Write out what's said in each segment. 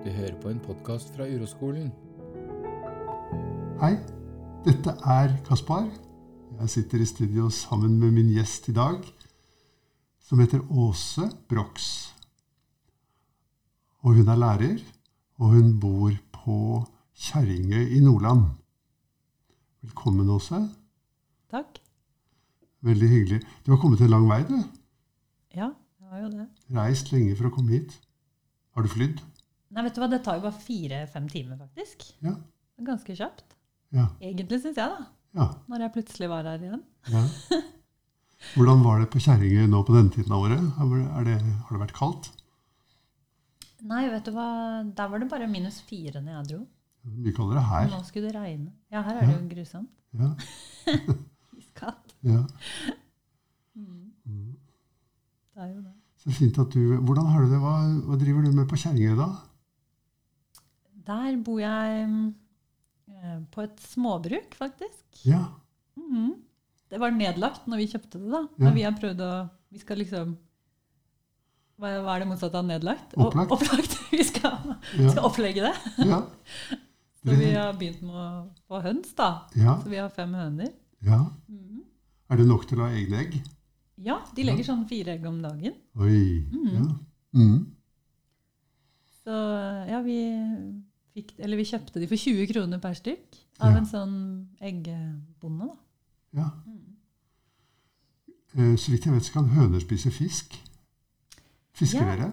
Du hører på en podkast fra Uroskolen. Hei, dette er Kaspar. Jeg sitter i studio sammen med min gjest i dag, som heter Åse Brox. Og hun er lærer, og hun bor på Kjerringøy i Nordland. Velkommen, Åse. Takk. Veldig hyggelig. Du har kommet en lang vei, du. Ja, jeg har jo det. Reist lenge for å komme hit. Har du flydd? Nei, vet du hva, Det tar jo bare fire-fem timer, faktisk. Ja. Ganske kjapt. Ja. Egentlig, syns jeg, da. ja. Når jeg plutselig var her igjen. ja. Hvordan var det på Kjerringøy nå på denne tiden av året? Er det, har det vært kaldt? Nei, vet du hva, der var det bare minus fire når jeg dro. Mye kaldere her. Nå skulle det regne. Ja, her er det jo grusomt. Ja. Iskaldt. ja. Mm. Det er jo det. Så fint at du Hvordan har du det? Hva, hva driver du med på Kjerringøy da? Der bor jeg eh, på et småbruk, faktisk. Ja. Mhm. Det var nedlagt når vi kjøpte det, da. Ja. Men vi har prøvd å Vi skal liksom Hva hva er det motsatte av nedlagt? Opplagt. opplagt. Vi skal, Ja. skal opplegge det. Ja. Så vi har begynt med å få høns, da. Ja. Så vi har fem høner. ja. Mhm. Er det nok til å ha egne egg? Ja, de legger sånn fire egg om dagen. Oi. Mhm. Ja. Mm. Så ja, vi fikk Eller vi kjøpte de for 20 kroner per stykk av Ja. en sånn eggbonde, da. ja. Mhm. Eh, Så vidt jeg vet, så kan høner spise fisk. Fisker Ja. dere?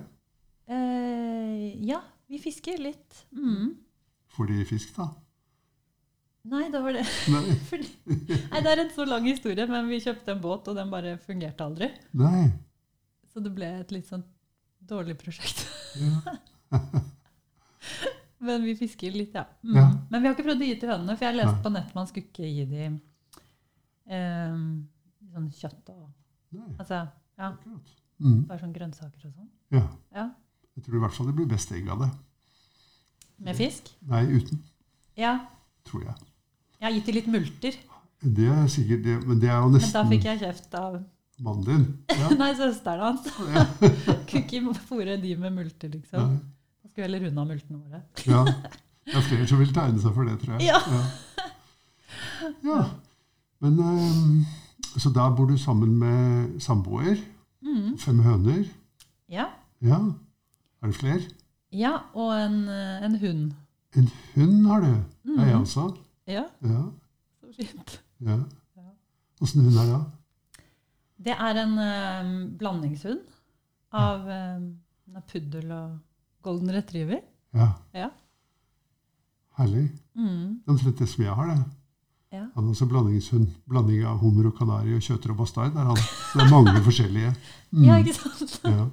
Eh, ja, vi fisker litt. Mm. Får de fisk, da? Nei, det var det Nei. Fordi, nei, Det er en så lang historie, men vi kjøpte en båt, og den bare fungerte aldri. Nei. Så det ble et litt sånn dårlig prosjekt. Ja. Men vi fisker litt, ja. Mm. Ja. Men vi har ikke prøvd å gi til hønene, for jeg leste på nett man skulle ikke gi dem eh, sånn kjøtt og Nei. Altså, ja. Mhm. bare sånn grønnsaker og sånn. Ja. Ja. Jeg tror i hvert fall det blir best egg av det. Med fisk. Nei, uten, Ja. tror jeg. Jeg har gitt dem litt multer, Det er sikkert det, men det er jo nesten men da fikk jeg kjeft av mannen din. Ja. Nei, søsteren hans. Kunne ikke fòre de med multer, liksom. Nei. Da skulle vi heller av multene våre. Ja. Det er flere som vil tegne seg for det, tror jeg. Ja. Ja. Ja. Men eh, Så da bor du sammen med samboer. Mm. Fem høner. Ja. Ja. Er det flere? ja, og en, eh, en hund. En hund har du. Det er jeg også. Ja, Ja. så fint. ja. Åssen hund er det? Det er en eh, blandingshund av eh, puddel og golden retriever. Ja. Ja. Herlig. Mm. Det er omtrent det som jeg har, det. Ja. Han er også blandingshund. Blanding av hummer og kanari og kjøter og bastard. han. Så det er mange forskjellige. Mm. ja, ikke sant? Ja.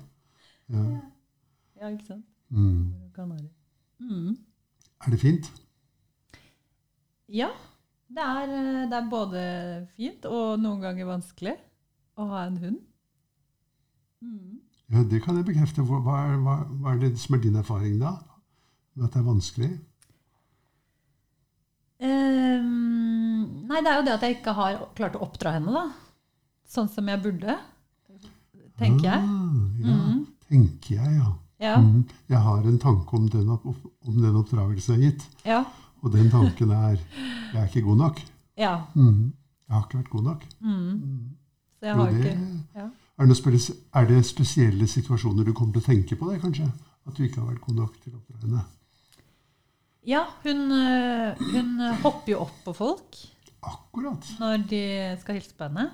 Ja. Ja, ikke sant? Mm. Mm. Er det fint? Ja, det er, eh, det er både fint og noen ganger vanskelig å ha en hund. Mm. Ja, Det kan jeg bekrefte. Hva, hva, hva, er det som er din erfaring da? At det er vanskelig? Um, nei, det er jo det at jeg ikke har klart å oppdra henne, da. Sånn som jeg burde, tenker jeg. Ah, ja, Mm. tenker jeg, ja. Ja, Mm. Jeg har en tanke om den, opp, om den oppdragelsen jeg har gitt. ja, Og den tanken er jeg er ikke god nok. ja. Mm. Jeg har ikke vært god nok. Mm. Mhm. Så jeg Jo, det, ikke ja. Er, det er det spesielle situasjoner du kommer til å tenke på det, kanskje? At du ikke har vært god nok til å oppdra henne? Ja, hun, øh, hun hopper jo opp på folk Akkurat. når de skal hilse på henne.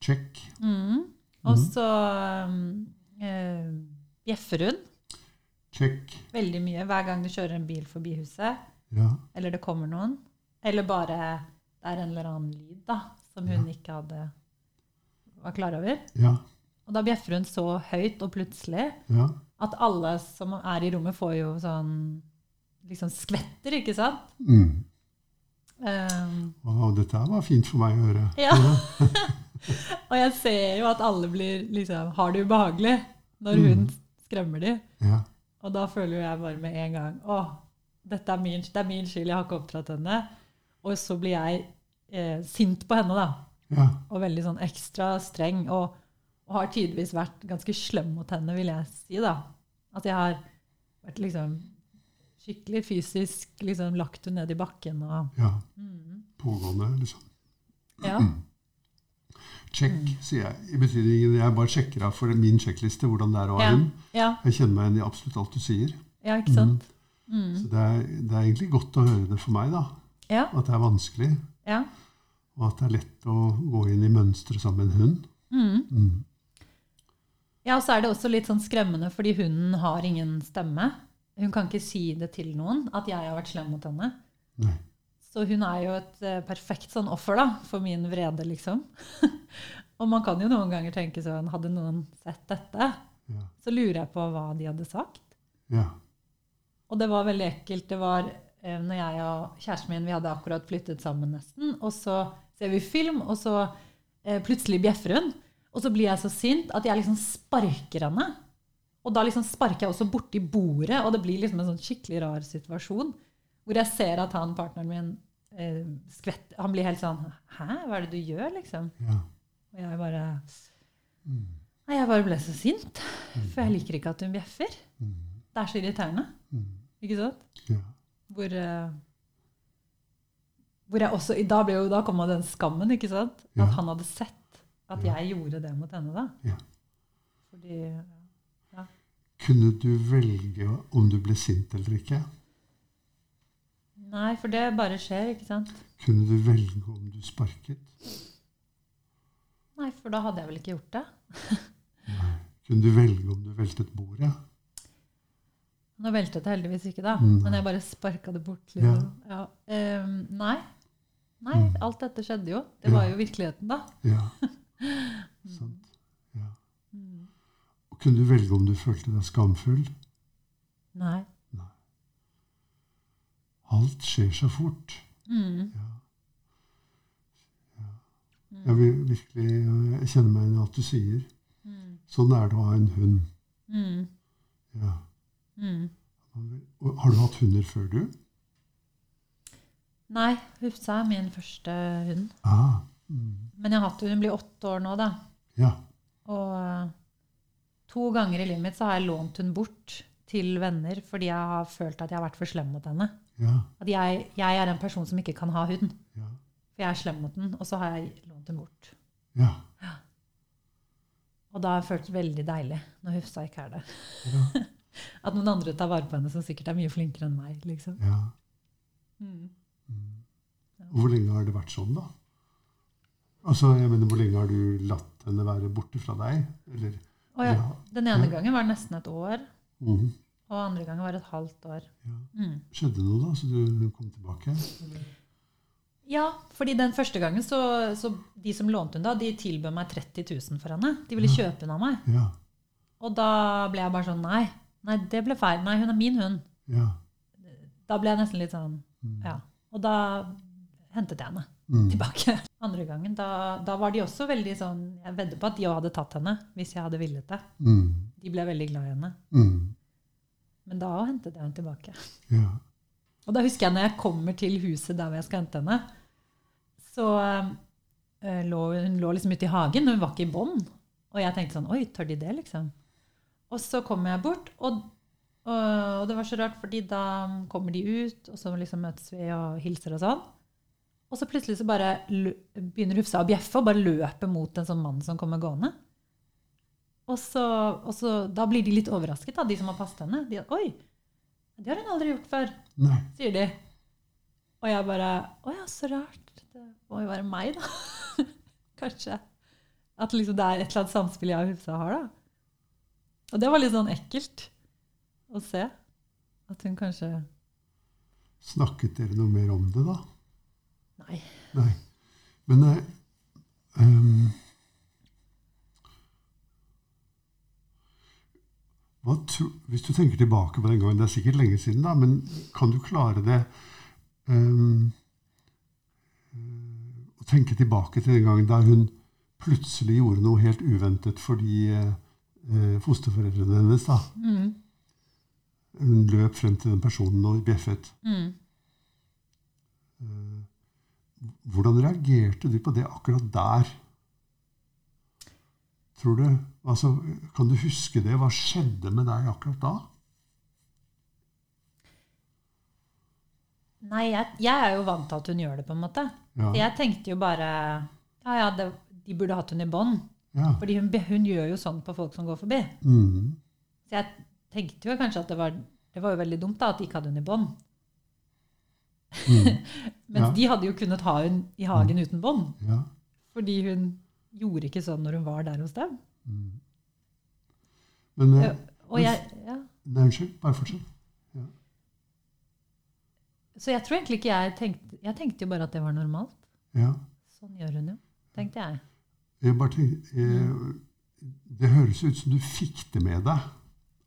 Check. Mm. Og så øhm, øh, bjeffer hun Check. veldig mye hver gang du kjører en bil forbi huset. Ja. Eller det kommer noen. Eller bare det er en eller annen lyd da, som hun ikke hadde var klar over. Ja. Og da bjeffer hun så høyt og plutselig Ja. at alle som er i rommet, får jo sånn liksom skvetter, ikke sant? Mm. Um, Wow, dette var fint for meg å høre. Ja. og jeg ser jo at alle blir liksom, har det ubehagelig når hun Mm. skremmer dem. Ja. Og da føler jo jeg bare med en gang å, dette er min, det er min skyld, jeg har ikke oppdratt henne. Og så blir jeg eh, sint på henne, da. Ja. Og veldig sånn ekstra streng. Og, og har tidvis vært ganske slem mot henne, vil jeg si. da. At jeg har vært liksom skikkelig fysisk liksom lagt henne ned i bakken og Ja. mm. Pågående, liksom. Ja. Check, sier jeg. I betydningen jeg bare sjekker av for min sjekkliste hvordan det er å ha Ja. hund. Ja, Jeg kjenner meg igjen i absolutt alt du sier. ja, ikke sant? Mm. Så det er, det er egentlig godt å høre det for meg, da. Ja, At det er vanskelig, ja. Og at det er lett å gå inn i mønstre sammen med en hund. Mm. Mm. Ja, og så er det også litt sånn skremmende, fordi hunden har ingen stemme. Hun kan ikke si det til noen, at jeg har vært slem mot henne. Nei. Så hun er jo et eh, perfekt sånn offer da, for min vrede, liksom. og man kan jo noen ganger tenke sånn, hadde noen sett dette, Ja. så lurer jeg på hva de hadde sagt. Ja. Og det var veldig ekkelt. Det var eh, når jeg og kjæresten min vi hadde akkurat flyttet sammen nesten, og så ser vi film, og så eh, plutselig bjeffer hun. Og så blir jeg så sint at jeg liksom sparker henne. Og da liksom sparker jeg også borti bordet, og det blir liksom en sånn skikkelig rar situasjon. Hvor jeg ser at han partneren min eh, skvetter Han blir helt sånn Hæ, hva er det du gjør, liksom? ja. Og jeg bare Mm. Nei, jeg bare ble så sint. For jeg liker ikke at hun bjeffer. Mm. Det er så irriterende. Mm. Ikke sant? Ja. Hvor, eh, også, Da ble jo, da kom den skammen, ikke sant? At Ja. han hadde sett at Ja. jeg gjorde det mot henne. da. Ja. Fordi Kunne du velge om du ble sint eller ikke? Nei, for det bare skjer, ikke sant? Kunne du velge om du sparket? Nei, for da hadde jeg vel ikke gjort det. Kunne du velge om du veltet bordet? Nå veltet det heldigvis ikke, da. Nei. Men jeg bare sparka det bort. Liksom. Ja. Um, nei. Nei, Mm. alt dette skjedde jo. Det var jo virkeligheten, da. Ja. Sant. Ja. Og kunne du velge om du følte deg skamfull? Nei. Alt skjer så fort. Mm. Ja. Ja. Jeg vil virkelig jeg kjenner meg igjen i alt du sier. Mm. Sånn er det å ha en hund. Mm. Ja. Mm. Har du hatt hunder før, du? Nei, Hufsa er min første hund. Ah. Mm. Men jeg har hatt. Hun blir åtte år nå, da. Ja. Og eh, to ganger i livet mitt så har jeg lånt hun bort til venner fordi jeg har følt at jeg har vært for slem mot henne. Ja. At jeg, jeg er en person som ikke kan ha hund. Ja. For jeg er slem mot den, og så har jeg lånt den bort. Ja. Og da har jeg følt veldig deilig når Hufsa ikke er der. Ja. At noen andre tar vare på henne som sikkert er mye flinkere enn meg. liksom. ja. Mm. Mm. Og Hvor lenge har det vært sånn, da? Altså, jeg mener, Hvor lenge har du latt henne være borte fra deg? Eller, ja, Ja. Den ene Ja. gangen var det nesten et år, Mm. og andre gangen var det et halvt år. ja. Mm. Skjedde det noe, da, så du kom tilbake? Ja, fordi den første gangen så, så de som lånte henne da, de tilbød meg 30 000 for henne. De ville kjøpe henne av meg. Ja. Og da ble jeg bare sånn Nei, nei, det ble feil. Nei, hun er min hund. ja. Da ble jeg nesten litt sånn Mm. Ja. Og da hentet jeg henne Mm. tilbake. Andre gangen, da, da var de også veldig sånn Jeg vedder på at de hadde tatt henne hvis jeg hadde villet det. Mm. De ble veldig glad i henne. Mm. Men da òg hentet jeg henne tilbake. Ja. Og da husker jeg når jeg kommer til huset der hvor jeg skal hente henne, så øh, lå hun lå liksom ute i hagen, og hun var ikke i bånd. Og jeg tenkte sånn Oi, tør de det, liksom? Og så kommer jeg bort, og, og, og det var så rart, fordi da kommer de ut, og så liksom møtes vi og hilser og sånn. Og så plutselig så bare begynner Hufsa å bjeffe og bare løper mot en sånn mann som kommer gående. Og så, og så Da blir de litt overrasket, da, de som har passet henne. De, Oi, det har hun aldri gjort før Nei. sier de. Og jeg bare Å ja, så rart. Det må jo være meg, da. Kanskje. At liksom det er et eller annet samspill jeg og Hufsa har, da. Og det var litt sånn ekkelt å se. At hun kanskje Snakket dere noe mer om det, da? Nei. Nei. Men eh, um, hva tro, Hvis du tenker tilbake på den gangen, det er sikkert lenge siden, da, men kan du klare det ehm, eh, Å tenke tilbake til den gangen da hun plutselig gjorde noe helt uventet fordi de eh, fosterforeldrene hennes da, Mm. Hun løp frem til den personen og bjeffet. Mm. Eh, Hvordan reagerte du på det akkurat der? Tror du? Altså, kan du huske det? Hva skjedde med deg akkurat da? Nei, jeg, jeg er jo vant til at hun gjør det, på en måte. Ja. Så jeg tenkte jo bare Ja, ja, det, de burde hatt hun i bånd. ja. Fordi hun, hun gjør jo sånn på folk som går forbi. Mm. Så jeg tenkte jo kanskje at det var, det var jo veldig dumt da, at de ikke hadde hun i bånd. Mm. Mens Ja. de hadde jo kunnet ha hun i hagen uten bånd. Ja. Fordi hun gjorde ikke sånn når hun var der hos dem. Mm. Men eh, Ja, Og jeg, ja. Nei, unnskyld. Bare fortsett. Så jeg tror egentlig ikke jeg tenkte Jeg tenkte jo bare at det var normalt. Ja. Sånn gjør hun jo, tenkte jeg. Jeg bare tenkte, jeg det høres ut som du fikk det med deg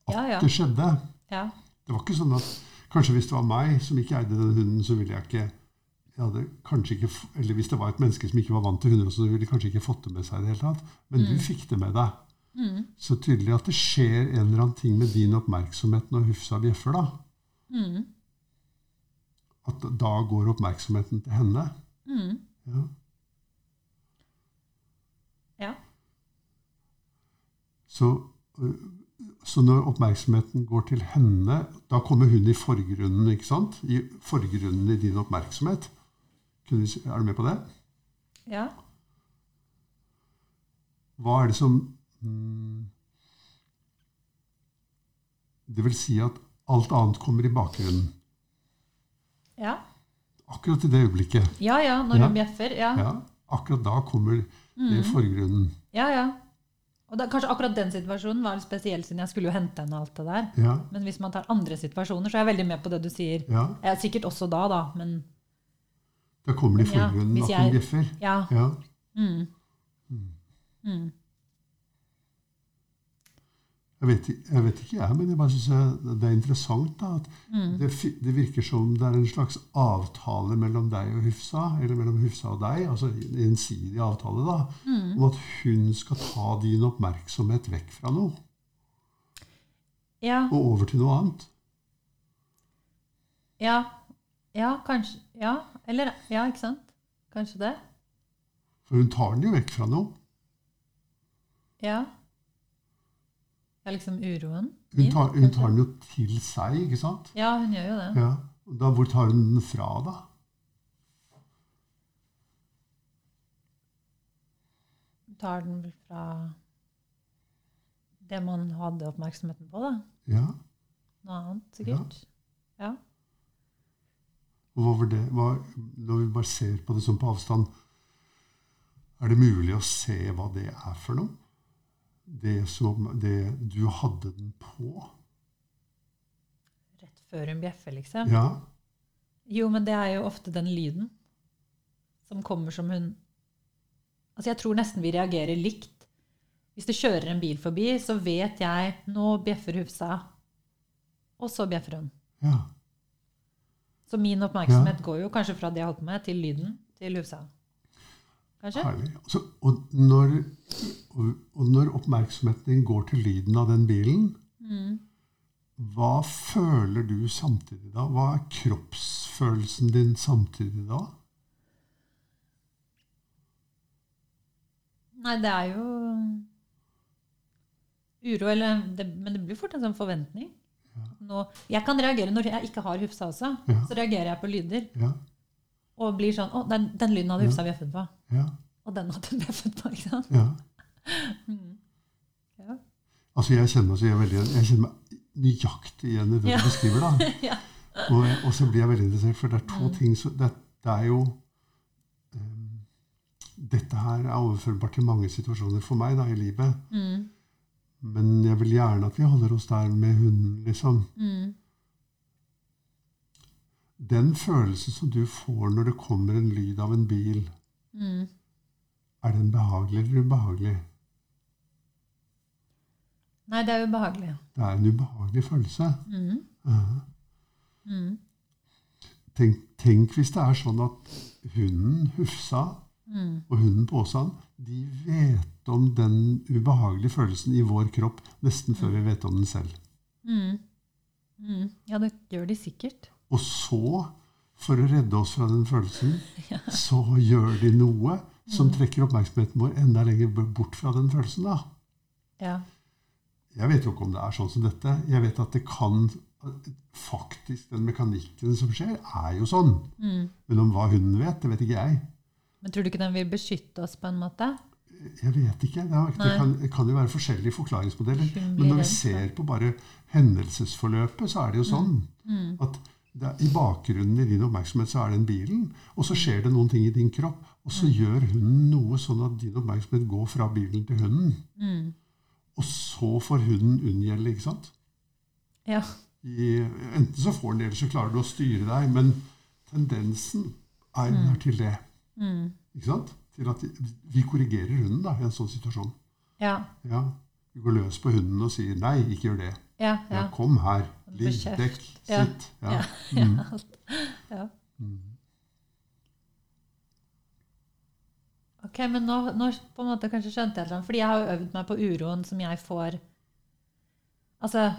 at Ja, ja. det skjedde. Ja. Det var ikke sånn at Kanskje hvis det var meg som ikke eide den hunden, så ville jeg ikke jeg hadde kanskje ikke, Eller hvis det var et menneske som ikke var vant til hunder, så ville de kanskje ikke fått det med seg. i det hele tatt. Men du fikk det med deg. Mm. Så tydelig at det skjer en eller annen ting med din oppmerksomhet når Hufsa bjeffer. da. Mm. At da går oppmerksomheten til henne. Mm. Ja. Ja. Så, så når oppmerksomheten går til henne, da kommer hun i forgrunnen, ikke sant? I forgrunnen i din oppmerksomhet. Er du med på det? ja. Hva er det som mm, Det vil si at alt annet kommer i bakgrunnen. Ja. Akkurat i det øyeblikket. ja, ja, når Ja. bjeffer. Ja. Ja, akkurat da kommer det i forgrunnen. Ja, ja. Og da, kanskje akkurat den situasjonen var litt spesiell, siden jeg skulle jo hente henne og alt det der. Ja, Men hvis man tar andre situasjoner, så er jeg veldig med på det du sier. ja. Jeg er sikkert også da, da, men Da kommer det i forgrunnen ja, at hun bjeffer. ja. Ja. Mm. Mm. Jeg vet, jeg vet ikke, jeg, men jeg bare synes det er interessant da, at Mm. det, det virker som det er en slags avtale mellom deg og Hufsa, eller mellom Hufsa og deg, altså en ensidig avtale, da, Mm. om at hun skal ta din oppmerksomhet vekk fra noe Ja. og over til noe annet. Ja. Ja, kanskje Ja. Eller Ja, ikke sant? Kanskje det? For hun tar den jo vekk fra noe. Ja. Ja, liksom uroen Hun tar, hun tar den jo til seg, ikke sant? Ja, hun gjør jo det. Ja. Da, hvor tar hun den fra, da? Hun tar den vel fra det man hadde oppmerksomheten på, da. Ja. Noe annet, sikkert. Ja. Og hva var det, hva, når vi bare ser på det som på avstand, er det mulig å se hva det er for noe? Det som det du hadde den på? Rett før hun bjeffer, liksom. Ja. Jo, men det er jo ofte den lyden som kommer som hun Altså, jeg tror nesten vi reagerer likt. Hvis det kjører en bil forbi, så vet jeg nå bjeffer Hufsa. Og så bjeffer hun. ja. Så min oppmerksomhet går jo kanskje fra det jeg holdt på med, til lyden til Hufsa. Kanskje? Herlig. Altså, og, når, og, og når oppmerksomheten din går til lyden av den bilen, Mm. hva føler du samtidig da? Hva er kroppsfølelsen din samtidig da? Nei, det er jo uro, eller det, Men det blir fort en sånn forventning. Nå, jeg kan reagere når jeg ikke har Hufsa også. Ja. Så reagerer jeg på lyder. Ja, Og blir sånn Å, den, den lyden hadde Hufsa bjeffet på. ja, Og den hadde hun bjeffet på. ikke sant? ja. Ja. Altså, jeg kjenner, altså, jeg, er veldig, jeg kjenner meg nøyaktig igjen i det Ja. du beskriver. da. Ja. Og, og så blir jeg veldig interessert, for det er to Mm. ting som det, det er jo um, Dette her er overførbart til mange situasjoner for meg da, i livet. Mm. Men jeg vil gjerne at vi holder oss der med hunden, liksom. Mm. Den følelsen som du får når det kommer en lyd av en bil, Mm. er den behagelig eller ubehagelig? Nei, det er ubehagelig. Det er en ubehagelig følelse. Mm. Ja. Mm. Tenk, tenk hvis det er sånn at hunden Hufsa Mm. og hunden Påsan de vet om den ubehagelige følelsen i vår kropp nesten før vi vet om den selv. Mm. Mm. Ja, det gjør de sikkert. Og så, for å redde oss fra den følelsen, Ja. så gjør de noe som trekker oppmerksomheten vår enda lenger bort fra den følelsen. da. Ja. Jeg vet jo ikke om det er sånn som dette. Jeg vet at det kan faktisk den mekanikken som skjer, er jo sånn. Mm. Men om hva hunden vet, det vet ikke jeg. Men tror du ikke den vil beskytte oss på en måte? Jeg vet ikke. Det, er, det, kan, kan jo være forskjellige forklaringsmodeller. Men når vi ser på bare hendelsesforløpet, så er det jo sånn Mm. at det i bakgrunnen i din oppmerksomhet så er den bilen, og så skjer det noen ting i din kropp, og Mm. så gjør hunden noe sånn at din oppmerksomhet går fra bilen til hunden. Mm. Og så får hunden unngjelde, ikke sant? Ja. I, enten så får den det, eller så klarer du å styre deg. Men tendensen er, er til det. Mm. Ikke sant? Til at vi korrigerer hunden da, i en sånn situasjon. Ja. Ja, Vi går løs på hunden og sier 'nei, ikke gjør det'. Ja. Ja, Ja. kom her. Ja. sitt. Ja. Ja. Mm. ja. Mm. Ok, men nå, nå på en måte kanskje skjønte jeg det. Fordi jeg har jo øvd meg på uroen som jeg får Altså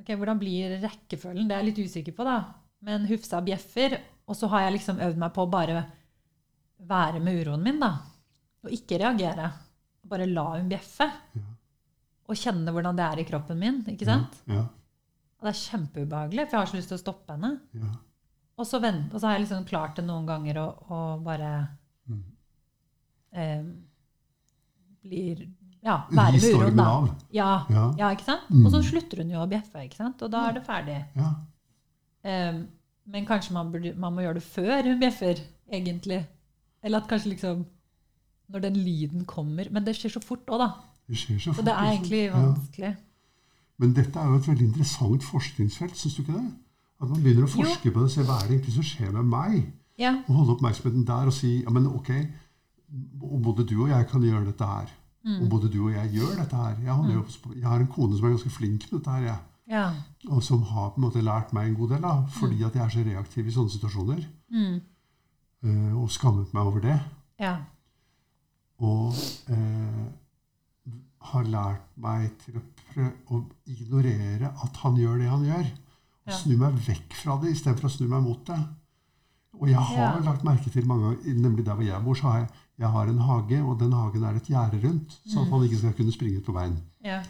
Ok, Hvordan blir rekkefølgen? Det er jeg litt usikker på, da. Men Hufsa bjeffer, og så har jeg liksom øvd meg på å bare være med uroen min, da. Og ikke reagere. Bare la hun bjeffe. Ja. Og kjenne hvordan det er i kroppen min. ikke sant? Ja, Og det er kjempeubehagelig, for jeg har så lyst til å stoppe henne. ja, Og så, vent, og så har jeg liksom klart det noen ganger å, å bare Mm. eh, blir Ja, være med uroen, da. Ja, Ja. ja, ikke sant? Mm. Og så slutter hun jo å bjeffe, ikke sant? Og da er det ferdig. Ja. Eh, men kanskje man, burde, man må gjøre det før hun bjeffer, egentlig. Eller at kanskje liksom Når den lyden kommer. Men det skjer så fort òg, da. Det skjer så Så fort. det er egentlig egentlig Ja. vanskelig. Men dette er jo et veldig interessant forskningsfelt, syns du ikke det? At man begynner å forske på det og se hva er det egentlig som skjer med meg. Ja. Og holde oppmerksomheten der og si ja, men ok, både du og jeg kan gjøre dette her. Mm. Og både du og jeg gjør dette her. Jeg, mm. jo jeg har en kone som er ganske flink med dette her, jeg. Ja. Og som har på en måte lært meg en god del, da, fordi at jeg er så reaktiv i sånne situasjoner. Mm. eh, Og skammet meg over det. Ja. Og eh, har lært meg til å å ignorere at han gjør det han gjør. Og Ja. snu meg vekk fra det istedenfor å snu meg mot det. Og jeg har Ja. lagt merke til mange ganger, nemlig der hvor jeg bor, så har jeg, jeg har en hage, og den hagen er et gjerde rundt, så at Mm. han ikke skal kunne springe ut på veien. Ja.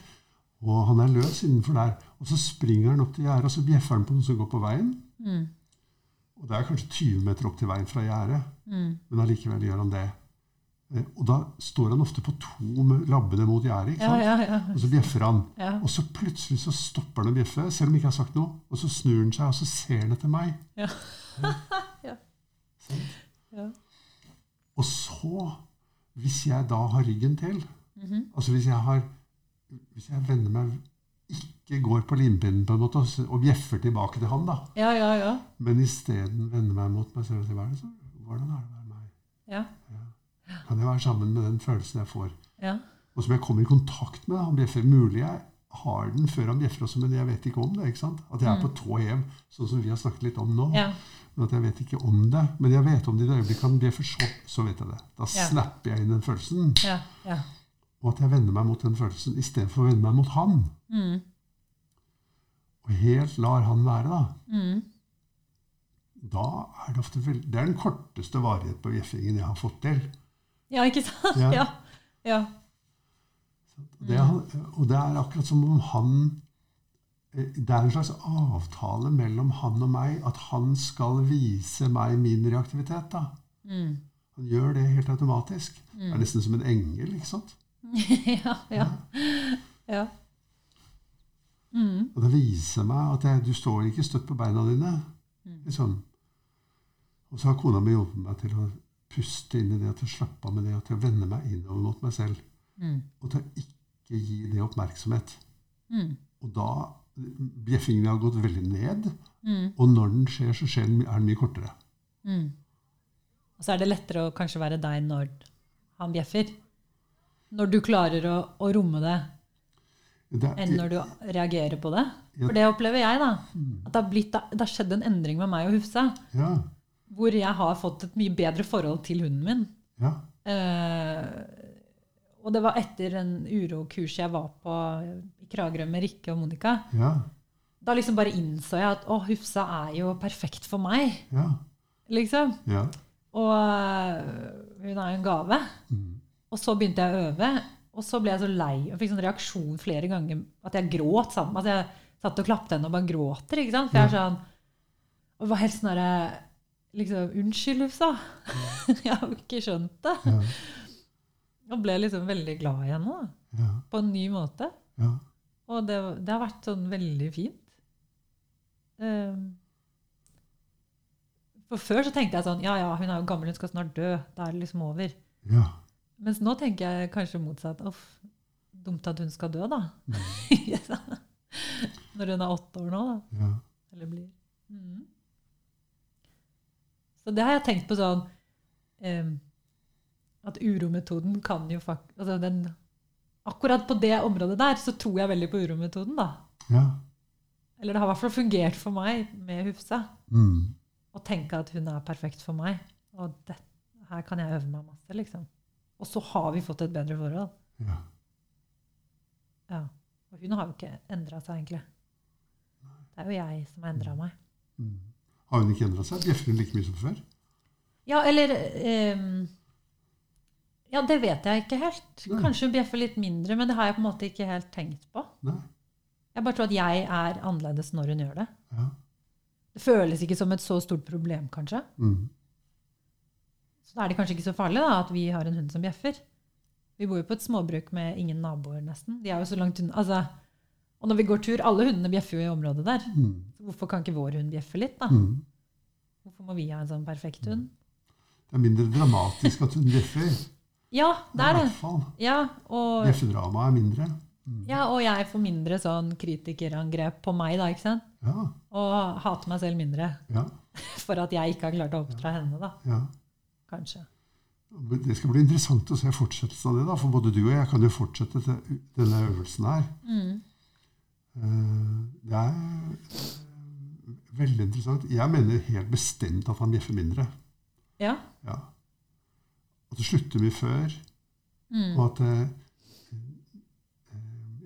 Og han er løs innenfor der. Og så springer han opp til gjerdet, og så bjeffer han på noen som går på veien. Mm. Og det er kanskje 20 meter opp til veien fra gjerdet, Mm. men allikevel gjør han det. Eh, Og da står han ofte på to med labbene mot gjerdet, Ja, ja, ja. Og så bjeffer han. ja. Og så plutselig så stopper han å bjeffe, selv om ikke har sagt noe. Og så snur han seg, og så ser han etter meg. Ja. Ja. Ja. Og så, hvis jeg da har ryggen til, Mhm. altså hvis jeg har Hvis jeg vender meg ikke går på limpinnen på en måte og bjeffer tilbake til han, da, ja, ja, ja. men isteden vender meg mot meg selv og sier hva er det så, hvordan er det med meg?' meg? Ja. Kan jeg være sammen med den følelsen jeg får? ja. Og som jeg kommer i kontakt med. Han bjeffer mulig jeg har den før han bjeffer også, men jeg vet ikke om det. ikke sant? At jeg er på tå hev, sånn som vi har snakket litt om nå. Mm. ja. Men at jeg vet ikke om det. Men jeg vet om det i det øyeblikket han bjeffer, så, så vet jeg det. Da Ja. snapper jeg inn den følelsen. ja, ja. Og at jeg vender meg mot den følelsen istedenfor å vende meg mot han. Mm. Og helt lar han være, da. Mm. Da er det ofte. Det er den korteste varighet på bjeffingen jeg har fått til. Ja, ikke sant? Ja. Ja. ja. Det og det er akkurat som om han eh, Det er en slags avtale mellom han og meg at han skal vise meg min reaktivitet. da. Mm. Han gjør det helt automatisk. Det er nesten som en engel. ikke sant? ja, ja. ja. Mm. Og det viser meg at jeg, du står ikke støtt på beina dine. liksom. Og så har kona mi hjulpet meg til å puste inn i det, til å slappe av med det, til å vende meg innover mot meg selv. Mm. Og til å ikke gi det oppmerksomhet. Mm. Og da Bjeffingen har gått veldig ned. Mm. Og når den skjer, så skjer den, er den mye kortere. Mm. Og så er det lettere å kanskje være deg når han bjeffer. Når du klarer å, å romme det, Det enn når du reagerer på det. For det opplever jeg, da. At det har, blitt, det har skjedd en endring med meg og Hufsa. ja, Hvor jeg har fått et mye bedre forhold til hunden min. ja, Eh, og det var etter en urokurs jeg var på i Kragerø med Rikke og Monica. ja, Da liksom bare innså jeg at å, Hufsa er jo perfekt for meg. ja, liksom. ja. Og øh, hun er jo en gave. Mm. Og så begynte jeg å øve, og så ble jeg så lei. og fikk sånn reaksjon flere ganger at jeg gråt sammen. Altså jeg satt og klapte henne og bare gråter. ikke sant? For jeg er sånn Og var helt sånn liksom, Unnskyld, Ufsa. jeg har jo ikke skjønt det. Ja. Og ble liksom veldig glad i henne da, Ja. på en ny måte. Ja. Og det, det har vært sånn veldig fint. Um, for før så tenkte jeg sånn Ja, ja, hun er jo gammel, hun skal snart dø. Da er det liksom over. ja. Mens nå tenker jeg kanskje motsatt. Uff, dumt at hun skal dø, da. Når hun er åtte år nå, da. ja. Eller blir. Mhm. Så det har jeg tenkt på sånn um, At urometoden kan jo faktisk altså den, Akkurat på det området der så tror jeg veldig på urometoden, da. ja. Eller det har i hvert fall fungert for meg med Hufsa. Mm. Å tenke at hun er perfekt for meg. Og det, her kan jeg øve meg masse, liksom. Og så har vi fått et bedre forhold. ja. Ja. Og hun har jo ikke endra seg, egentlig. Det er jo jeg som har endra meg. Mm. Har hun ikke endra seg? Bjeffer hun like mye som før? Ja, eller ehm, Ja, det vet jeg ikke helt. Nei. Kanskje hun bjeffer litt mindre, men det har jeg på en måte ikke helt tenkt på. Nei. Jeg bare tror at jeg er annerledes når hun gjør det. Ja. Det føles ikke som et så stort problem, kanskje. Mm. Så da er det kanskje ikke så farlig da, at vi har en hund som bjeffer. Vi bor jo på et småbruk med ingen naboer, nesten. De er jo så langt unna. Altså, og når vi går tur, alle hundene bjeffer jo i området der. Mm. Hvorfor kan ikke vår hund bjeffe litt, da? Mm. Hvorfor må vi ha en sånn perfekt hund? Det er mindre dramatisk at hun bjeffer. Ja, det er det. Ja, og, Bjeffedramaet er mindre. Mm. ja, og jeg får mindre sånn kritikerangrep på meg, da, ikke sant? Ja. Og hater meg selv mindre Ja. for at jeg ikke har klart å oppdra henne, da. ja. Kanskje. Det skal bli interessant å se fortsettelsen av det. da, For både du og jeg kan jo fortsette denne øvelsen her. Mm. Eh, Det er veldig interessant. Jeg mener helt bestemt at han bjeffer mindre. Ja. Ja. At det slutter mye før. Mm. Og at det,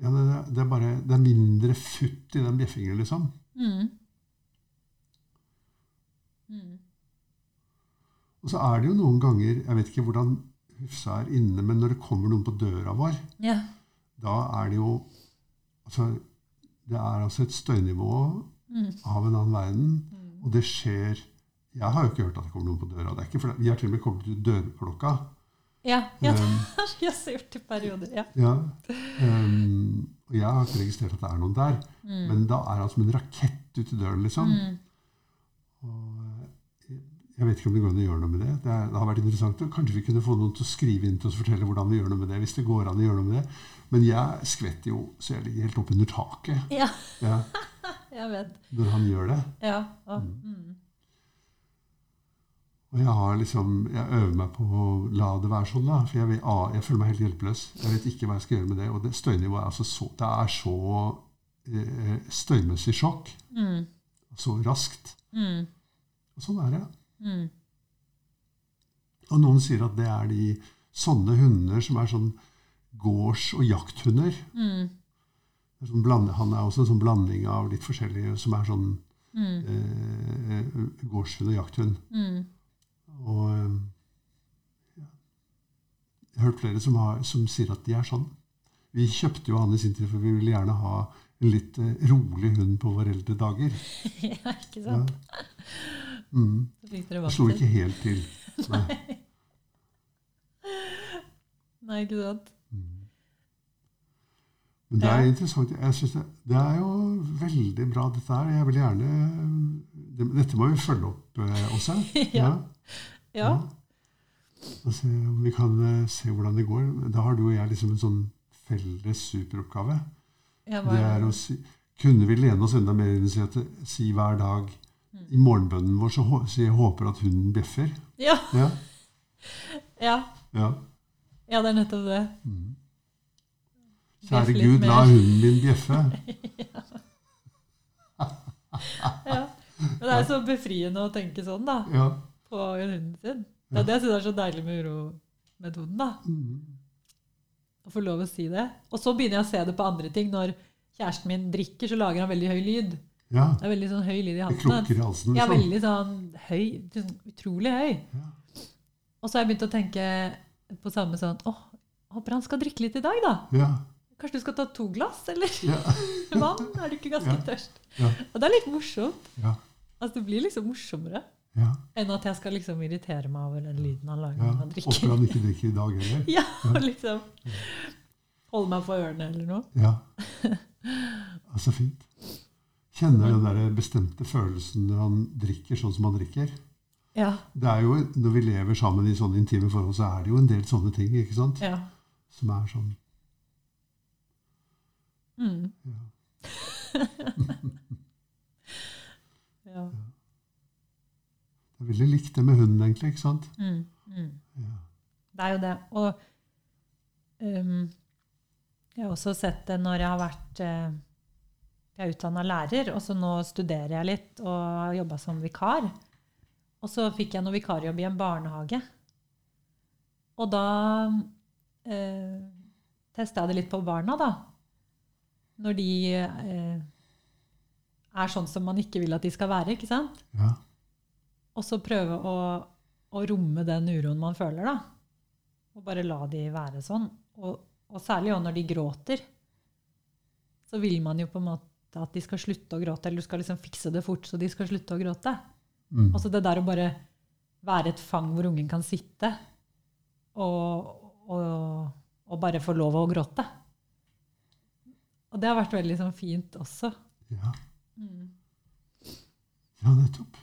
ja, det, det er bare det er mindre futt i den bjeffingen, liksom. Mm. Mm. Og så er det jo noen ganger Jeg vet ikke hvordan Hufsa er inne, men når det kommer noen på døra vår, Ja. da er det jo altså, Det er altså et støynivå Mm. av en annen verden. Mm. Og det skjer Jeg har jo ikke hørt at det kommer noen på døra. Det er ikke fordi, vi har til og med kommet til dørklokka. Ja, ja, det Um, har vi også gjort i perioder. Ja. ja. Um, og jeg har ikke registrert at det er noen der. Mm. Men da er han som en rakett ut i døren, liksom. Mm. Og eh, jeg vet ikke om det går an å gjøre noe med det. Det, er, det har vært interessant. og Kanskje vi kunne få noen til å skrive inn til oss og fortelle hvordan vi gjør noe med det. hvis det går an å gjøre noe med det. Men jeg skvetter jo så jeg ligger helt oppunder taket ja, ja, jeg vet. når han gjør det. Ja. Og, mm. Og jeg har liksom, jeg øver meg på å la det være sånn, da. For jeg, vil, ah, jeg føler meg helt hjelpeløs. Jeg vet ikke hva jeg skal gjøre med det. Og det støynivået er altså så Det er så eh, støymessig sjokk. Mm. Så raskt. Mm. Og sånn er det. Mm. Og noen sier at det er de sånne hunder som er sånn gårds- og jakthunder. Mm. Sånn han er også en sånn blanding av litt forskjellige som er sånn Mm. eh, gårdshund og jakthund. Mm. Og eh, ja. Jeg har hørt flere som, har, som sier at de er sånn. Vi kjøpte jo han i sin tid, for vi ville gjerne ha en litt eh, rolig hund på våre eldre dager. ja, ikke Ja. sant? Mm. Fikk dere Det slo ikke helt til. Nei. Nei, ikke sant? Men det er interessant. Jeg synes det, det er jo veldig bra, dette her. Jeg vil gjerne det, Dette må vi følge opp eh, også. Ja. Ja. Og se om vi kan eh, se hvordan det går. Da har du og jeg liksom en sånn felles superoppgave. Ja, Det er å si Kunne vi lene oss enda mer inn si, at, si hver dag Mm. i morgenbønnen vår så så jeg håper at hunden bjeffer? ja. Ja. ja. ja. Ja, det er nettopp det. Mm. Kjære Gud, la hunden din bjeffe. Ja. Men det er så befriende å tenke sånn, da. Ja. På hunden sin. Det er det jeg syns er så deilig med urometoden. da. Mm. Å få lov å si det. Og så begynner jeg å se det på andre ting. Når kjæresten min drikker, så lager han veldig høy lyd. ja. Det er veldig sånn høy lyd i halsen. Det i halsen. Ja, Liksom. veldig sånn høy. sånn Utrolig høy. Ja. Og så har jeg begynt å tenke på samme sånn Åh, håper han skal drikke litt i dag, da. Ja. Kanskje du skal ta to glass, eller Ja. vann? Er du ikke ganske tørst? Ja. Og det er litt morsomt. Ja. Altså, det blir liksom morsommere Ja. enn at jeg skal liksom irritere meg over den lyden han lager ja. når han drikker. Håper han ikke drikker i dag heller. Ja, og liksom holde meg for ørene eller noe. Ja. ja. Så fint. Kjenner den der bestemte følelsen når han drikker sånn som han drikker. Ja. Det er jo, Når vi lever sammen i sånne intime forhold, så er det jo en del sånne ting ikke sant? ja. som er sånn Mm. ja. ja. Det er veldig likt det med hunden, egentlig. ikke sant? Mm. Mm. Ja. Det er jo det. Og um, jeg har også sett det når jeg har vært uh, Jeg er utdanna lærer, og så nå studerer jeg litt og har jobba som vikar. Og så fikk jeg noe vikarjobb i en barnehage. Og da eh, testa jeg det litt på barna, da. Når de eh, er sånn som man ikke vil at de skal være. ikke sant? Ja. Og så prøve å, å romme den uroen man føler, da. Og bare la de være sånn. Og, og særlig òg når de gråter. Så vil man jo på en måte at de skal slutte å gråte, eller du skal liksom fikse det fort så de skal slutte å gråte. Mm. Altså det der å bare være et fang hvor ungen kan sitte og, og, og bare få lov å gråte. Og det har vært veldig sånn fint også. Ja. Mm. ja, nettopp.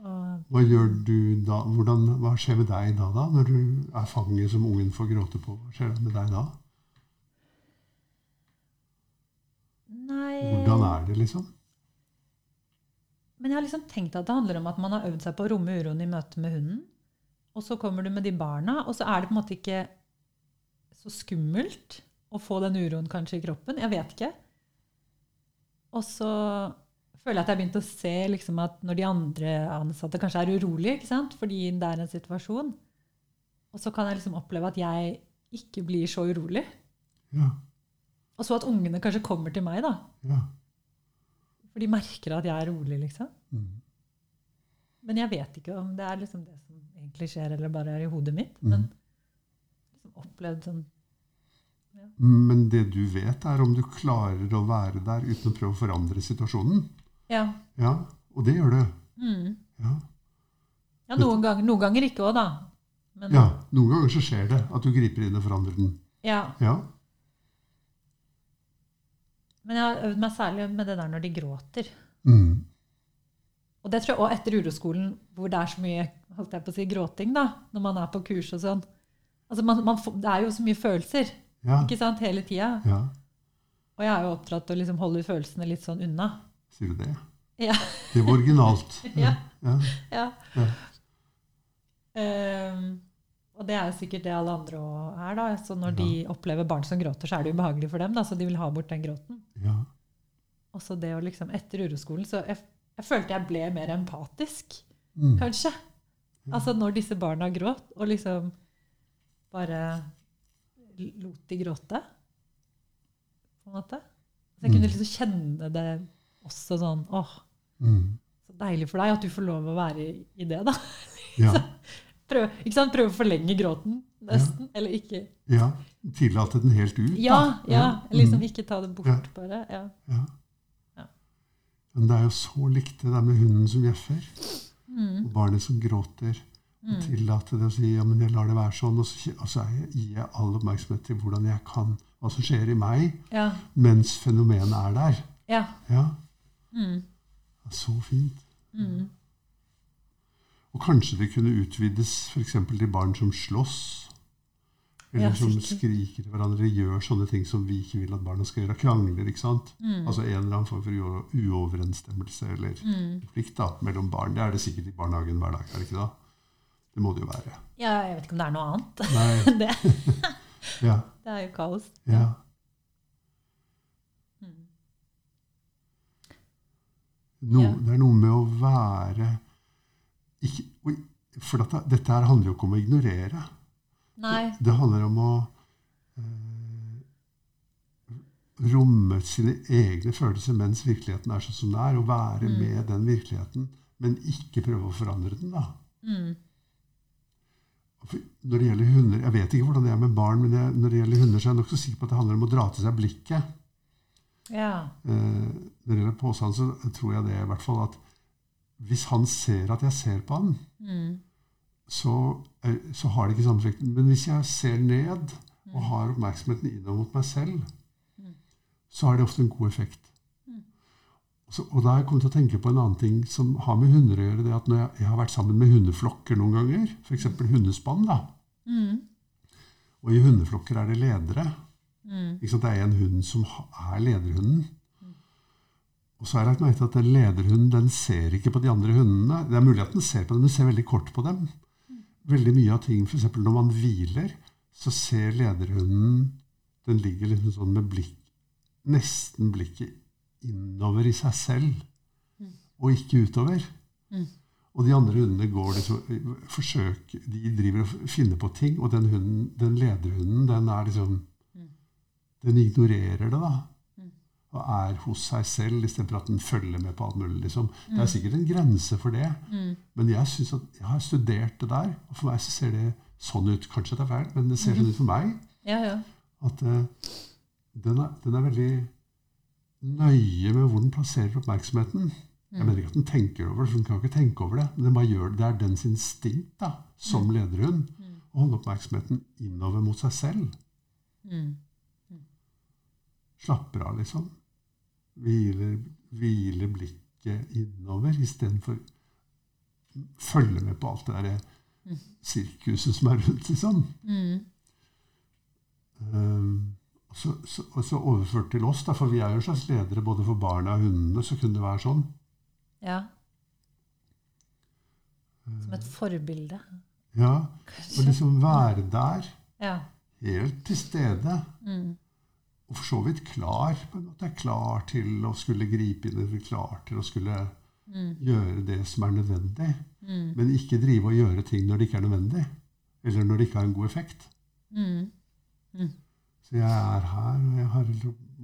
Hva gjør du da? Hvordan, hva skjer med deg da, da? Når du er fanget som ungen får gråte på? Hva skjer med deg da? Nei Hvordan er det, liksom? Men jeg har liksom tenkt at det handler om at man har øvd seg på å romme uroen i møte med hunden. Og så kommer du med de barna, og så er det på en måte ikke så skummelt å få den uroen kanskje i kroppen. Jeg vet ikke. Og så føler jeg at jeg har begynt å se liksom at når de andre ansatte kanskje er urolige ikke sant? fordi det er en situasjon, og så kan jeg liksom oppleve at jeg ikke blir så urolig. Ja. Og så at ungene kanskje kommer til meg, da. ja. For de merker at jeg er rolig, liksom. Mm. Men jeg vet ikke om det er liksom det som egentlig skjer, eller bare er i hodet mitt. Mm. Men liksom opplevd sånn Men det du vet, er om du klarer å være der uten å prøve å forandre situasjonen. Ja. Ja, og det gjør du. Mm. Ja. ja noen, ganger, noen ganger ikke òg, da. Men, ja. Noen ganger så skjer det at du griper inn og forandrer den. ja. Ja. Men jeg har øvd meg særlig med det der når de gråter. Mm. Og det tror jeg også etter uroskolen, hvor det er så mye holdt jeg på å si, gråting da, når man er på kurs og sånn. Altså man, man, det er jo så mye følelser Ja. ikke sant, hele tida. ja. Og jeg er jo oppdratt til å liksom holde følelsene litt sånn unna. Sier du det? Ja. Det var originalt. Ja. Ja. Ehm, og det er jo sikkert det alle andre også er. da. Så når de opplever barn som gråter, så er det ubehagelig for dem. da, Så de vil ha bort den gråten. ja. Og så det å liksom, Etter uroskolen så jeg, jeg følte jeg ble mer empatisk, Mm. kanskje. Altså når disse barna gråt, og liksom bare lot de gråte. På en måte. Så jeg kunne Mm. liksom kjenne det også sånn åh, Mm. så deilig for deg at du får lov å være i, i det, da. Ja. Sant? Prøve å forlenge gråten, nesten. Eller ikke. ja. Tillate den helt ut. da. Ja, ja. Liksom Mm. ikke ta det bort, Ja. bare. Ja. ja. Ja. Men det er jo så likt det der med hunden som bjeffer, Mm. og barnet som gråter. Mm. tillate det å si ja, men jeg lar det være sånn, og så, og så jeg, gir jeg all oppmerksomhet til hvordan jeg kan, hva som skjer i meg, Ja. mens fenomenet er der. ja. Ja, Mm. Så fint. Mm. Og kanskje det kunne utvides f.eks. til barn som slåss. Eller Ja, som skriker til hverandre, gjør sånne ting som vi ikke vil at barna skal gjøre. Krangler, ikke sant? Mm. Altså en eller annen form for uoverensstemmelse eller Mm. konflikt da, mellom barn. Det er det sikkert i barnehagen hver dag, er det ikke da? Det må det jo være. ja, jeg vet ikke om det er noe annet. Nei, det, ja, det er jo kaos. ja. Mm. No, Ja. Det er noe med å være ikke, For dette, dette her handler jo ikke om å ignorere. Nei. Det handler om å eh, romme sine egne følelser mens virkeligheten er sånn som den er, og være Mm. med den virkeligheten, men ikke prøve å forandre den. da. Mm. Når det gjelder hunder Jeg vet ikke hvordan det er med barn, men jeg, når det gjelder hunder, så er jeg nokså sikker på at det handler om å dra til seg blikket. Ja. Eh, når det gjelder påstand, så tror jeg det i hvert fall at hvis han ser at jeg ser på han, Mm. så, eh, så har det ikke samme effekt. Men hvis jeg ser ned og har oppmerksomheten innover mot meg selv, så har det ofte en god effekt. Så, og da har jeg kommet til å tenke på en annen ting som har med hunder å gjøre. det at Når jeg, jeg har vært sammen med hundeflokker noen ganger, f.eks. hundespann, da, Mm. og i hundeflokker er det ledere. Mm. Det er en hund som er lederhunden. Og så har jeg lagt merke til at den lederhunden den ser ikke på de andre hundene. Det er mulig at den ser på dem, men ser veldig kort på dem. Veldig mye av ting, f.eks. når man hviler, så ser lederhunden Den ligger liksom sånn med blikk Nesten blikket innover i seg selv, og ikke utover. Mm. Og de andre hundene går liksom forsøk, De driver og finner på ting, og den, hunden, den lederhunden, den er liksom Den ignorerer det, da. Og er hos seg selv istedenfor at den følger med på alt mulig. Liksom. Det er sikkert en grense for det, Mm. men jeg synes at jeg har studert det der. Og for meg så ser det sånn ut. Kanskje det er feil, men det ser sånn ut for meg. Ja, ja. At uh, den, er, den er veldig nøye med hvor den plasserer oppmerksomheten. Jeg mener ikke at den tenker over det, for den kan ikke tenke over det. Men den gjør det. Det er dens instinkt da, som lederhund å holde oppmerksomheten innover mot seg selv. Mm. Slapper av, liksom. Hviler, hviler blikket innover istedenfor følge med på alt det derre sirkuset som er rundt, liksom. Mm. Um, så, så, og så overført til oss, da, for vi er jo en slags ledere både for barna og hundene, så kunne det være sånn. ja. Som et forbilde. Ja, Og liksom være der, Ja. helt til stede. Mm. Og for så vidt klar. på en måte Klar til å skulle gripe inn, eller klar til å skulle gjøre det som er nødvendig. Mm. Men ikke drive og gjøre ting når det ikke er nødvendig. Eller når det ikke har en god effekt. Mm. Så jeg er her, og jeg har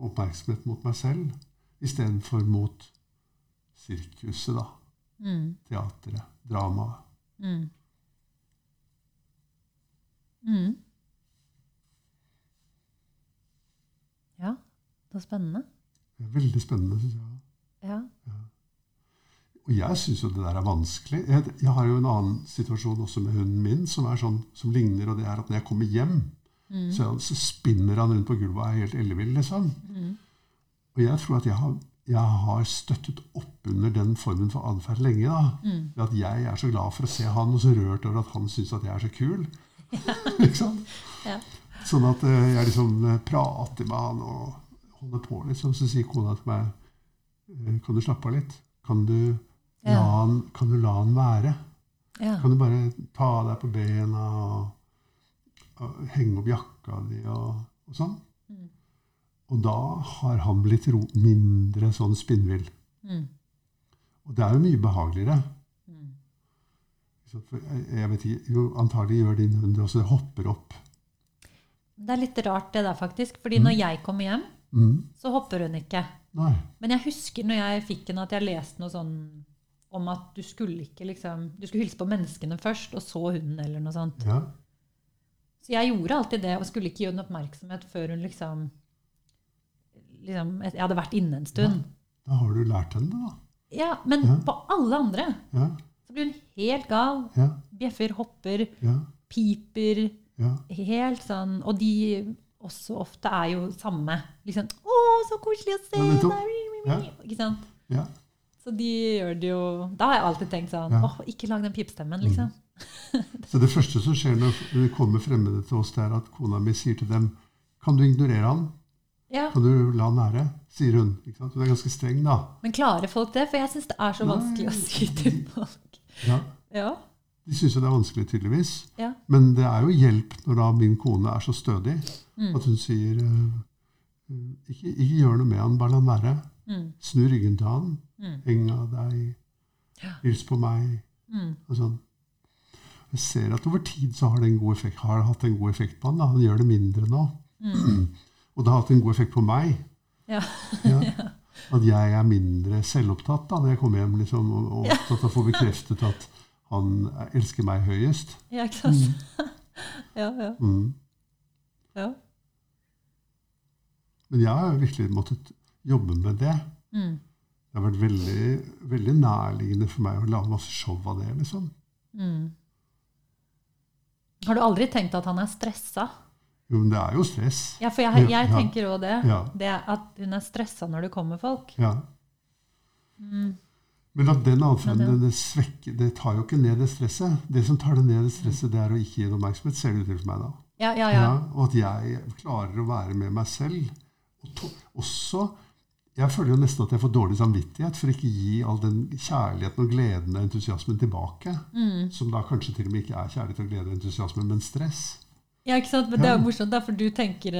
oppmerksomhet mot meg selv istedenfor mot sirkuset, da. Mm. Teatret. Dramaet. Mm. Mm. Ja, så spennende. Det er veldig spennende, syns jeg. Ja. Og jeg syns jo det der er vanskelig. Jeg, jeg har jo en annen situasjon også med hunden min som, sånn, som ligner, og det er at når jeg kommer hjem, så, så spinner han rundt på gulvet og er helt ellevill, liksom. Og jeg tror at jeg har, jeg har støttet opp under den formen for atferd lenge. da. Mm. At jeg er så glad for å se han, og så rørt over at han syns at jeg er så kul. liksom. Ja. Sånn at eh, jeg liksom eh, prater med han og holder på, liksom. Så sier kona til meg eh, Kan du slappe av litt? Kan du la Ja. han, kan du la han være? Ja. Kan du bare ta deg på bena og henge opp jakka di og, og sånn? Mm. Og da har han blitt ro, mindre sånn spinnvill. Mm. Og det er jo mye behageligere. Mm. Jeg, vet ikke, jo, Antagelig gjør din hund det også. Det hopper opp. Det er litt rart det der, faktisk. Fordi når jeg kommer hjem, Mm. så hopper hun ikke. Nei. Men jeg husker når jeg fikk henne, at jeg leste noe sånn om at du skulle ikke liksom Du skulle hilse på menneskene først, og så hunden, eller noe sånt. Ja. Så jeg gjorde alltid det, og skulle ikke gi henne oppmerksomhet før hun liksom, liksom Jeg hadde vært inne en stund. Da har du lært henne det, da. Ja, men Ja. på alle andre Ja. så blir hun helt gal. Ja. Bjeffer, hopper, Ja. piper. Ja. Helt sånn Og de også ofte er jo samme. Liksom 'Å, så koselig å se deg!' Ja. Ikke sant? ja. Så de gjør det jo Da har jeg alltid tenkt sånn Ja. Åh, ikke lag den pipestemmen, liksom. Så det første som skjer når det kommer fremmede til oss, det er at kona mi sier til dem Kan du ignorere han? Ja. Kan du la han være? sier hun. Ikke sant? Hun er ganske streng, da. Men klarer folk det? For jeg syns det er så Nei. vanskelig å si til folk. Ja. Ja. De syns jo det er vanskelig, tydeligvis. Ja. Men det er jo hjelp når da min kone er så stødig Mm. at hun sier eh, ikke, ikke gjør noe med han, bare la han være. Mm. Snu ryggen til han. Mm. Heng av deg. Hils på meg. Mm. Og sånn. Jeg ser at over tid så har det god effekt, har hatt en god effekt på han. Da. Han gjør det mindre nå. Mm. Og det har hatt en god effekt på meg. Ja. Ja. At jeg er mindre selvopptatt da, når jeg kommer hjem liksom, og, opptatt av å få bekreftet at han elsker meg høyest. Ja, ikke sant? ja, ja, Mm. ja. Men jeg har virkelig måttet jobbe med det. Mm. Det har vært veldig, veldig nærliggende for meg å lage masse show av det. liksom. Mm. Har du aldri tenkt at han er stressa? Jo, men det er jo stress. Ja, for jeg, jeg tenker òg det. Ja. Det At hun er stressa når det kommer folk. Ja. Mm. Men at den atferden det, svekker, det tar jo ikke ned det stresset. Det som tar det ned det stresset, det er å ikke gi det oppmerksomhet, ser det ut til for meg da. Ja, ja, ja. og at jeg klarer å være med meg selv. Og to, også Jeg føler jo nesten at jeg får dårlig samvittighet for ikke å gi all den kjærligheten og gleden og entusiasmen tilbake. Mm. Som da kanskje til og med ikke er kjærlighet og glede og entusiasme, men stress. Ja, ikke sant? Men det er jo morsomt, da, for du tenker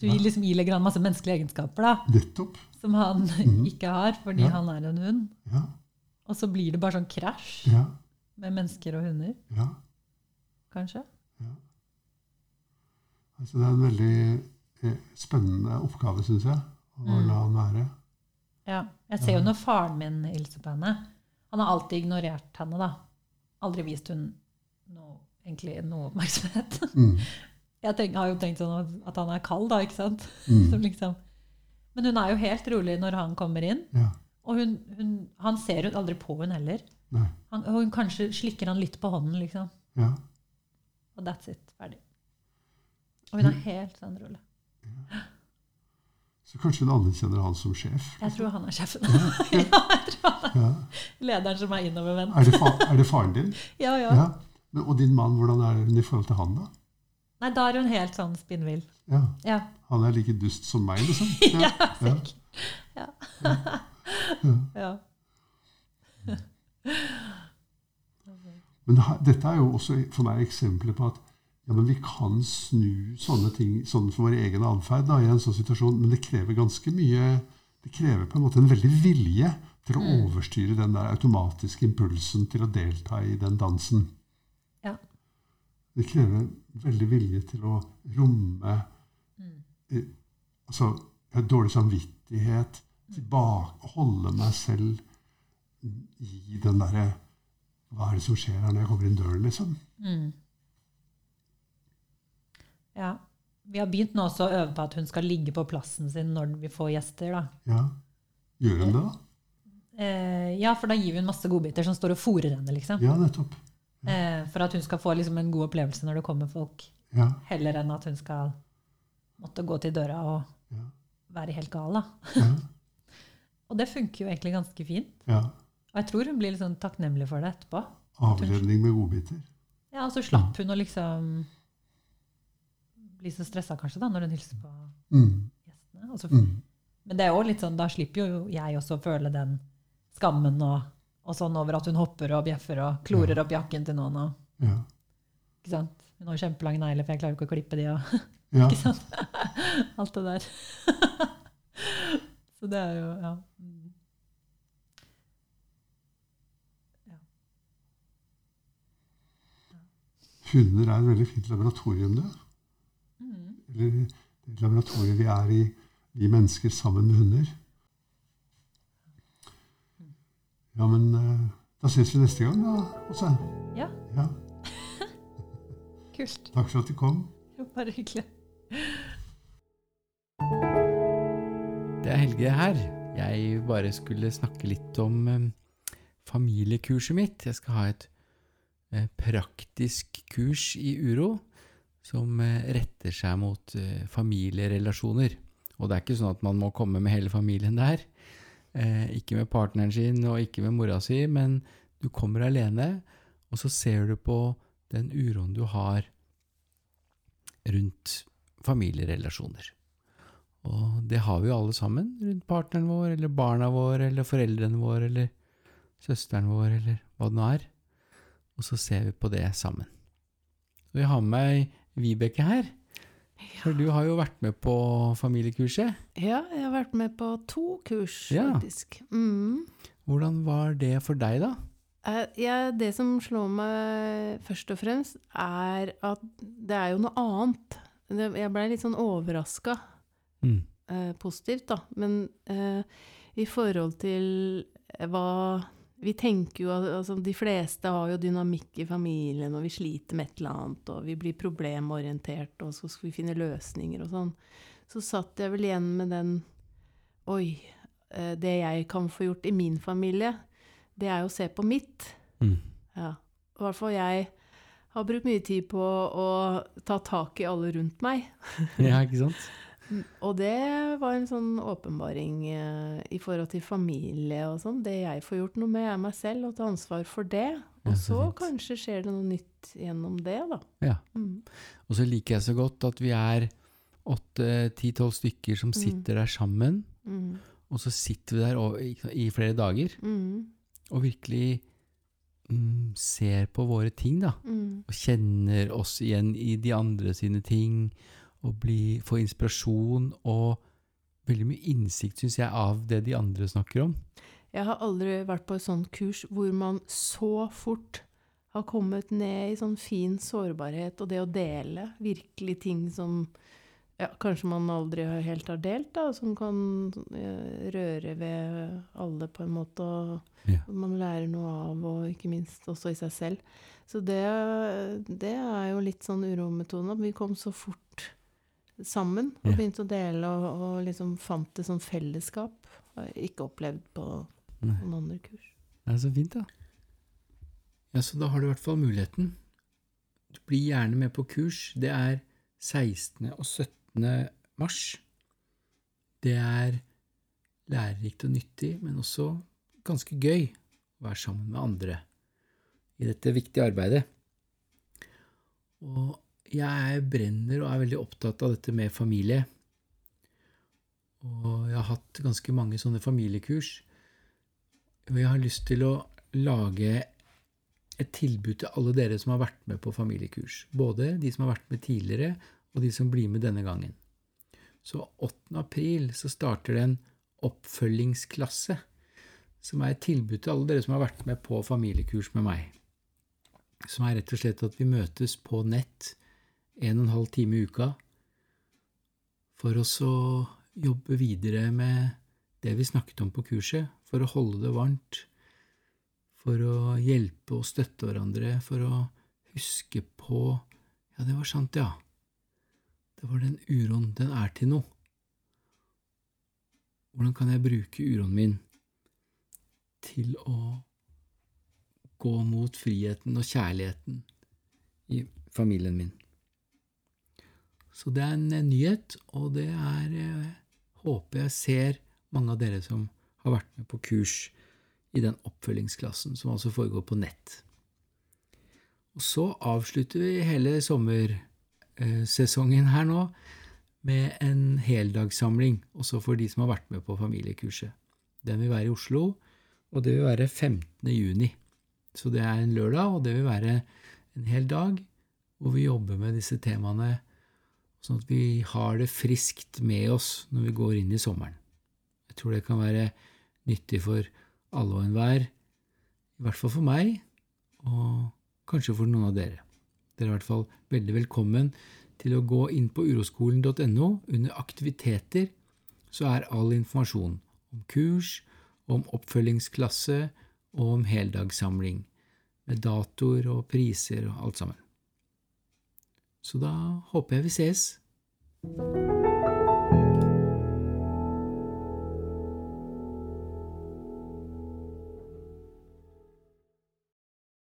Du Ja. liksom ilegger han masse menneskelige egenskaper da, Nettopp. som han mm. ikke har fordi Ja. han er en hund. Ja. Og så blir det bare sånn krasj Ja. med mennesker og hunder, ja. kanskje. Altså, det er en veldig eh, spennende oppgave, syns jeg, å Mm. la han være. Ja. Jeg ser jo når faren min hilser på henne. Han har alltid ignorert henne, da. Aldri vist hun noe, egentlig noe oppmerksomhet. Mm. Jeg tenk, har jo tenkt sånn at han er kald, da, ikke sant? Mm. Liksom. Men hun er jo helt rolig når han kommer inn. Ja. Og hun, hun, han ser jo aldri på hun heller. Han, og hun kanskje slikker han litt på hånden, liksom. Ja. Og that's it. Ferdig. Og hun er helt sånn rolig. Så kanskje hun anerkjenner han som sjef. Jeg tror han er sjefen. ja, jeg tror han er Ja. lederen som er innovervendt. Er, er det faren din? Ja, ja. Ja. Men, og din mann, hvordan er hun i forhold til han, da? Nei, da er hun helt sånn spinnvill. Ja. Ja. Han er like dust som meg, liksom? Ja, ja. Ja. ja. Men dette er jo også for meg eksempler på at ja, men vi kan snu sånne ting sånn for vår egen atferd i en sånn situasjon, men det krever ganske mye Det krever på en måte en veldig vilje til å Mm. overstyre den der automatiske impulsen til å delta i den dansen. Ja. Det krever veldig vilje til å romme Mm. eh, altså, dårlig samvittighet, tilbake, holde meg selv i den derre Hva er det som skjer her når jeg kommer inn døren, liksom? Mm. Ja. Vi har begynt nå også å øve på at hun skal ligge på plassen sin når vi får gjester. da. Ja. Gjør hun det, da? Eh, ja, for da gir vi hun masse godbiter som står og fòrer henne. liksom. Ja, nettopp. Eh, for at hun skal få liksom, en god opplevelse når det kommer folk. Ja. Heller enn at hun skal måtte gå til døra og Ja. være helt gal. da. Ja. Og det funker jo egentlig ganske fint. ja. Og jeg tror hun blir litt sånn takknemlig for det etterpå. Avledning med godbiter. Ja, Og så slapp hun å liksom bli så stressa kanskje da, når hun hilser på Mm. gjestene. Altså, Mm. Men det er jo litt sånn, da slipper jo jeg også å føle den skammen og, og sånn over at hun hopper og bjeffer og klorer opp jakken til noen. Og, Ja. ikke sant? Hun har kjempelange negler, for jeg klarer jo ikke å klippe de. Og, ja. ikke sant? Alt det der. Så det er jo Ja. Mm. Hunder er et veldig fint laboratorium, det. Eller det laboratoriet vi er i, vi mennesker sammen med hunder. Ja, men eh, da ses vi neste gang, da, Åse. Ja, Ja. kult. Takk for at du kom. Jo, Bare hyggelig. Det er Helge her. Jeg bare skulle snakke litt om eh, familiekurset mitt. Jeg skal ha et eh, praktisk kurs i uro som eh, retter seg mot eh, familierelasjoner. Og det er ikke sånn at man må komme med hele familien der. Eh, ikke med partneren sin og ikke med mora si, men du kommer alene, og så ser du på den uroen du har rundt familierelasjoner. Og det har vi jo alle sammen, rundt partneren vår, eller barna våre, eller foreldrene våre, eller søsteren vår, eller hva det nå er. Og så ser vi på det sammen. Og jeg har med meg Vibeke her. For du har jo vært med på familiekurset. Ja, jeg har vært med på to kurs, Ja. faktisk. Mm. Hvordan var det for deg, da? Eh, ja, det som slår meg først og fremst, er at det er jo noe annet. Jeg blei litt sånn overraska, Mm. eh, positivt, da. Men eh, i forhold til hva vi tenker jo at altså, De fleste har jo dynamikk i familien, og vi sliter med et eller annet, og vi blir problemorientert, og så skal vi finne løsninger og sånn. Så satt jeg vel igjen med den Oi, eh, det jeg kan få gjort i min familie, det er jo å se på mitt. Mm. Ja. I hvert fall jeg har brukt mye tid på å ta tak i alle rundt meg. Ja, ikke sant? Og det var en sånn åpenbaring eh, i forhold til familie og sånn. Det jeg får gjort noe med, er meg selv, og ta ansvar for det. Og Ja, så så kanskje skjer det noe nytt gjennom det, da. Ja. Mm. Og så liker jeg så godt at vi er åtte, ti, tolv stykker som sitter der sammen, Mm. og så sitter vi der over, i, flere dager Mm. og virkelig mm, ser på våre ting, da. Mm. Og kjenner oss igjen i de andre sine ting, og bli, få inspirasjon og veldig mye innsikt, syns jeg, av det de andre snakker om. Jeg har aldri vært på et sånt kurs hvor man så fort har kommet ned i sånn fin sårbarhet, og det å dele virkelig ting som ja, kanskje man aldri helt har delt, da, som kan eh, røre ved alle på en måte, og Ja. man lærer noe av, og ikke minst også i seg selv. Så det, det er jo litt sånn urometone. vi kom så fort sammen og Ja. begynte å dele, og, og liksom fant et som fellesskap. Ikke opplevd på Nei. noen andre kurs. Det er så fint, da. Ja, så da har du i hvert fall muligheten. Du blir gjerne med på kurs. Det er 16. og 17. mars. Det er lærerikt og nyttig, men også ganske gøy å være sammen med andre i dette viktige arbeidet. Og jeg brenner og er veldig opptatt av dette med familie. Og jeg har hatt ganske mange sånne familiekurs. Og jeg har lyst til å lage et tilbud til alle dere som har vært med på familiekurs. Både de som har vært med tidligere, og de som blir med denne gangen. Så 8. april så starter det en oppfølgingsklasse, som er et tilbud til alle dere som har vært med på familiekurs med meg. Som er rett og slett at vi møtes på nett en og en halv time i uka for å så jobbe videre med det vi snakket om på kurset, for å holde det varmt, for å hjelpe og støtte hverandre, for å huske på Ja, det var sant, ja. Det var den uroen. Den er til noe. Hvordan kan jeg bruke uroen min til å gå mot friheten og kjærligheten i familien min? Så det er en eh, nyhet, og det er eh, Håper jeg ser mange av dere som har vært med på kurs i den oppfølgingsklassen, som altså foregår på nett. Og så avslutter vi hele sommersesongen her nå med en heldagssamling, også for de som har vært med på familiekurset. Den vil være i Oslo, og det vil være 15. juni. Så det er en lørdag, og det vil være en hel dag hvor vi jobber med disse temaene, sånn at vi har det friskt med oss når vi går inn i sommeren. Jeg tror det kan være nyttig for alle og enhver, i hvert fall for meg, og kanskje for noen av dere. Dere er i hvert fall veldig velkommen til å gå inn på uroskolen.no. Under aktiviteter så er all informasjon om kurs, om oppfølgingsklasse og om heldagssamling, med datoer og priser og alt sammen. Så da håper jeg vi ses.